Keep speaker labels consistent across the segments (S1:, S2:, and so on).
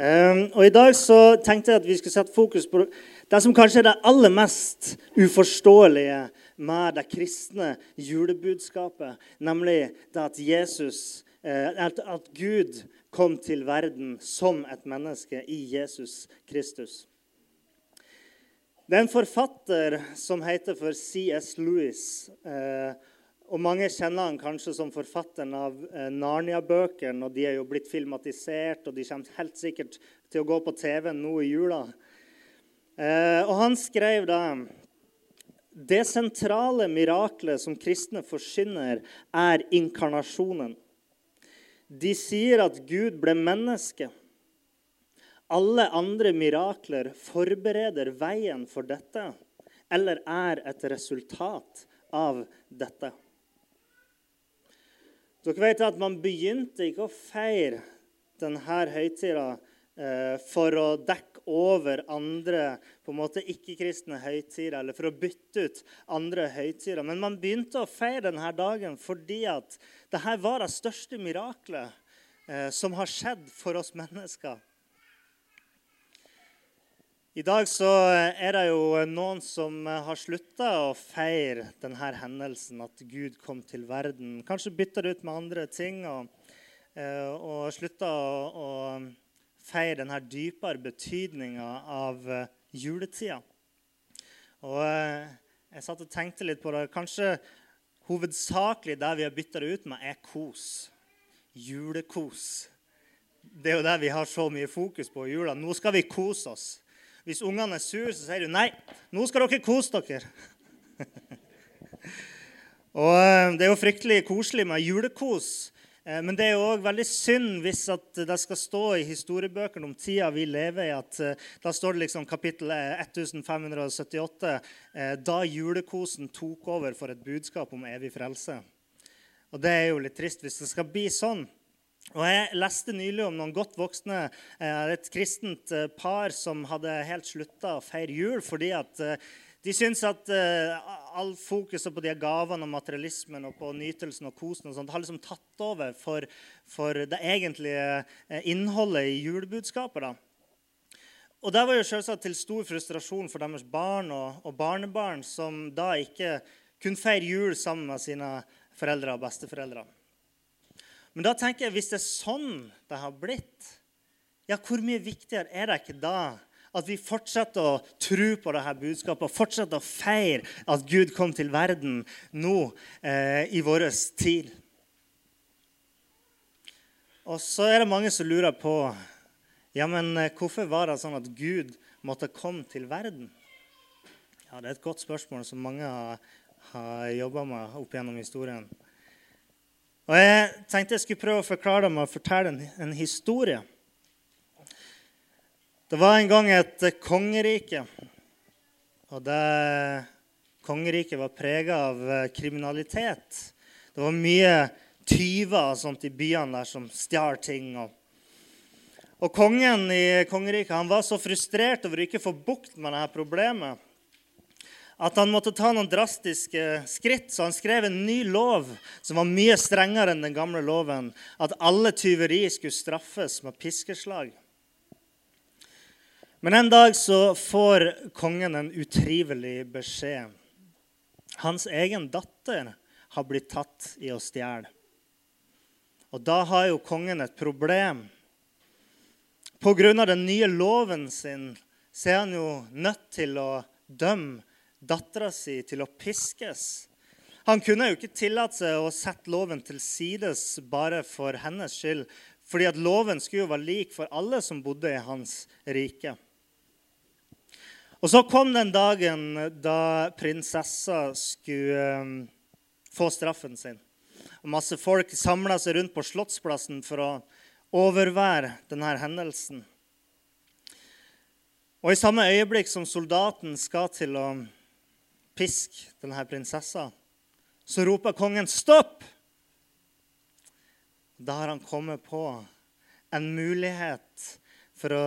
S1: Um, og I dag så tenkte jeg at vi skulle sette fokus på det som kanskje er det aller mest uforståelige med det kristne julebudskapet, nemlig det at Jesus, uh, at, Gud kom til verden som et menneske i Jesus Kristus. Det er en forfatter som heter for C.S. Lewis. Og Mange kjenner han kanskje som forfatteren av eh, Narnia-bøkene. og De er jo blitt filmatisert, og de kommer helt sikkert til å gå på TV nå i jula. Eh, og Han skrev da det sentrale miraklet som kristne forsyner, er inkarnasjonen. De sier at Gud ble menneske. Alle andre mirakler forbereder veien for dette eller er et resultat av dette. Dere vet at Man begynte ikke å feire denne høytida eh, for å dekke over andre på en måte ikke-kristne høytider, eller for å bytte ut andre høytider. Men man begynte å feire denne dagen fordi at dette var det største miraklet eh, som har skjedd for oss mennesker. I dag så er det jo noen som har slutta å feire denne hendelsen, at Gud kom til verden. Kanskje bytta det ut med andre ting og, eh, og slutta å, å feire denne dypere betydninga av eh, juletida. Og eh, jeg satt og tenkte litt på det. Kanskje hovedsakelig det vi har bytta det ut med, er kos. Julekos. Det er jo det vi har så mye fokus på i jula. Nå skal vi kose oss. Hvis ungene er sur, så sier du nei, nå skal dere kose dere. og eh, Det er jo fryktelig koselig med julekos. Eh, men det er jo òg veldig synd hvis det skal stå i historiebøkene om tida vi lever i, at eh, da står det liksom kapittel 1578 da julekosen tok over for et budskap om evig frelse. Og Det er jo litt trist hvis det skal bli sånn. Og Jeg leste nylig om noen godt voksne, eh, et kristent eh, par som hadde helt slutta å feire jul fordi at eh, de syns at all fokuset på de gavene og materialismen og på nytelsen og kosen og sånt, har liksom tatt over for, for det egentlige innholdet i julebudskapet. da. Og Det var jo selvsagt til stor frustrasjon for deres barn og, og barnebarn, som da ikke kunne feire jul sammen med sine foreldre og besteforeldre. Men da tenker jeg, hvis det er sånn det har blitt, ja, hvor mye viktigere er det ikke da at vi fortsetter å tro på dette budskapet og fortsetter å feire at Gud kom til verden nå eh, i vår tid? Og så er det mange som lurer på ja, men eh, hvorfor var det sånn at Gud måtte komme til verden. Ja, Det er et godt spørsmål som mange har, har jobba med opp gjennom historien. Og Jeg tenkte jeg skulle prøve å forklare dem og fortelle en, en historie. Det var en gang et kongerike. Og det kongeriket var prega av eh, kriminalitet. Det var mye tyver og sånt i byene der som stjal ting. Og, og kongen i kongeriket han var så frustrert over å ikke få bukt med dette problemet at han måtte ta noen drastiske skritt. Så han skrev en ny lov som var mye strengere enn den gamle loven. At alle tyveri skulle straffes med piskeslag. Men en dag så får kongen en utrivelig beskjed. Hans egen datter har blitt tatt i å stjele. Og da har jo kongen et problem. Pga. den nye loven sin så er han jo nødt til å dømme dattera si til å piskes. Han kunne jo ikke tillate seg å sette loven til sides bare for hennes skyld, fordi at loven skulle jo være lik for alle som bodde i hans rike. Og Så kom den dagen da prinsessa skulle um, få straffen sin. Og Masse folk samla seg rundt på Slottsplassen for å overvære denne hendelsen. Og I samme øyeblikk som soldaten skal til å pisk denne prinsessa, så roper kongen 'stopp'. Da har han kommet på en mulighet for å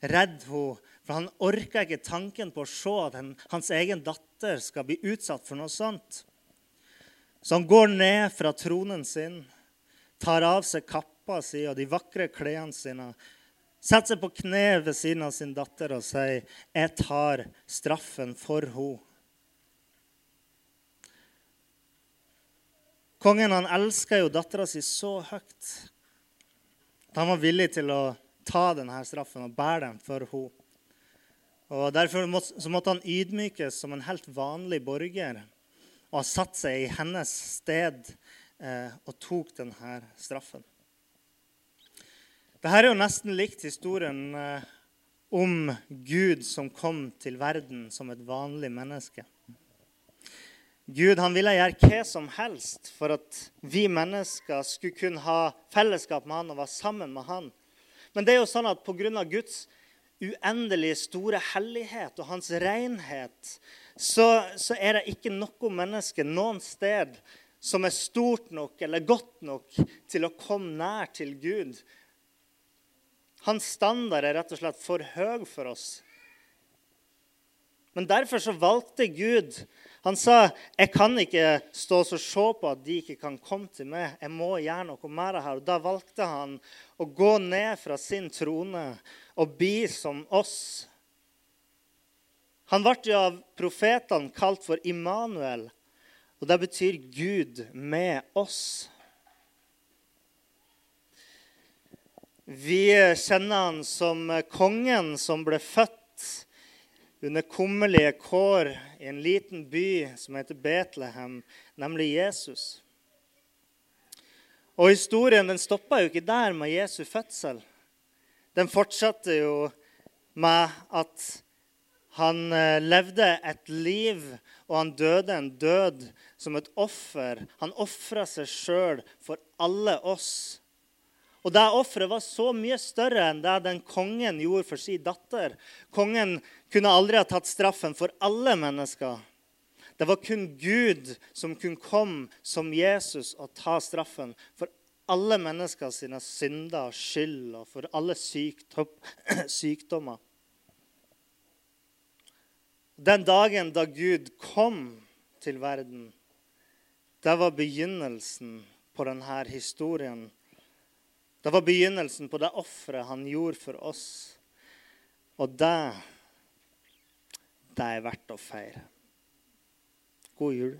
S1: redde henne. For han orker ikke tanken på å se at hans egen datter skal bli utsatt for noe sånt. Så han går ned fra tronen sin, tar av seg kappa si og de vakre klærne sine, Setter seg på kne ved siden av sin datter og sier, 'Jeg tar straffen for henne'. Kongen han elska jo dattera si så høyt at han var villig til å ta denne straffen og bære den for henne. Og Derfor måtte, så måtte han ydmykes som en helt vanlig borger og ha satt seg i hennes sted eh, og tok denne straffen. Dette er jo nesten likt historien eh, om Gud som kom til verden som et vanlig menneske. Gud han ville gjøre hva som helst for at vi mennesker skulle kunne ha fellesskap med han og være sammen med han. Men det er jo sånn at pga. Guds uendelig store hellighet og hans renhet, så, så er det ikke noe menneske noen sted som er stort nok eller godt nok til å komme nær til Gud. Hans standard er rett og slett for høy for oss. Men derfor så valgte Gud Han sa jeg kan ikke stå og se på at de ikke kan komme til meg. Jeg må gjøre noe det her. Og Da valgte han å gå ned fra sin trone og bli som oss. Han ble jo av profetene kalt for Immanuel, og det betyr Gud med oss. Vi kjenner han som kongen som ble født under kummerlige kår i en liten by som heter Betlehem, nemlig Jesus. Og Historien den stoppa jo ikke der med Jesu fødsel. Den fortsatte jo med at han eh, levde et liv, og han døde en død som et offer. Han ofra seg sjøl for alle oss og det offeret var så mye større enn det den kongen gjorde for sin datter. Kongen kunne aldri ha tatt straffen for alle mennesker. Det var kun Gud som kunne komme som Jesus og ta straffen for alle mennesker sine synder og skyld og for alle sykdommer. Den dagen da Gud kom til verden, det var begynnelsen på denne historien det var begynnelsen på det offeret han gjorde for oss. Og det, det er verdt å feire. God jul.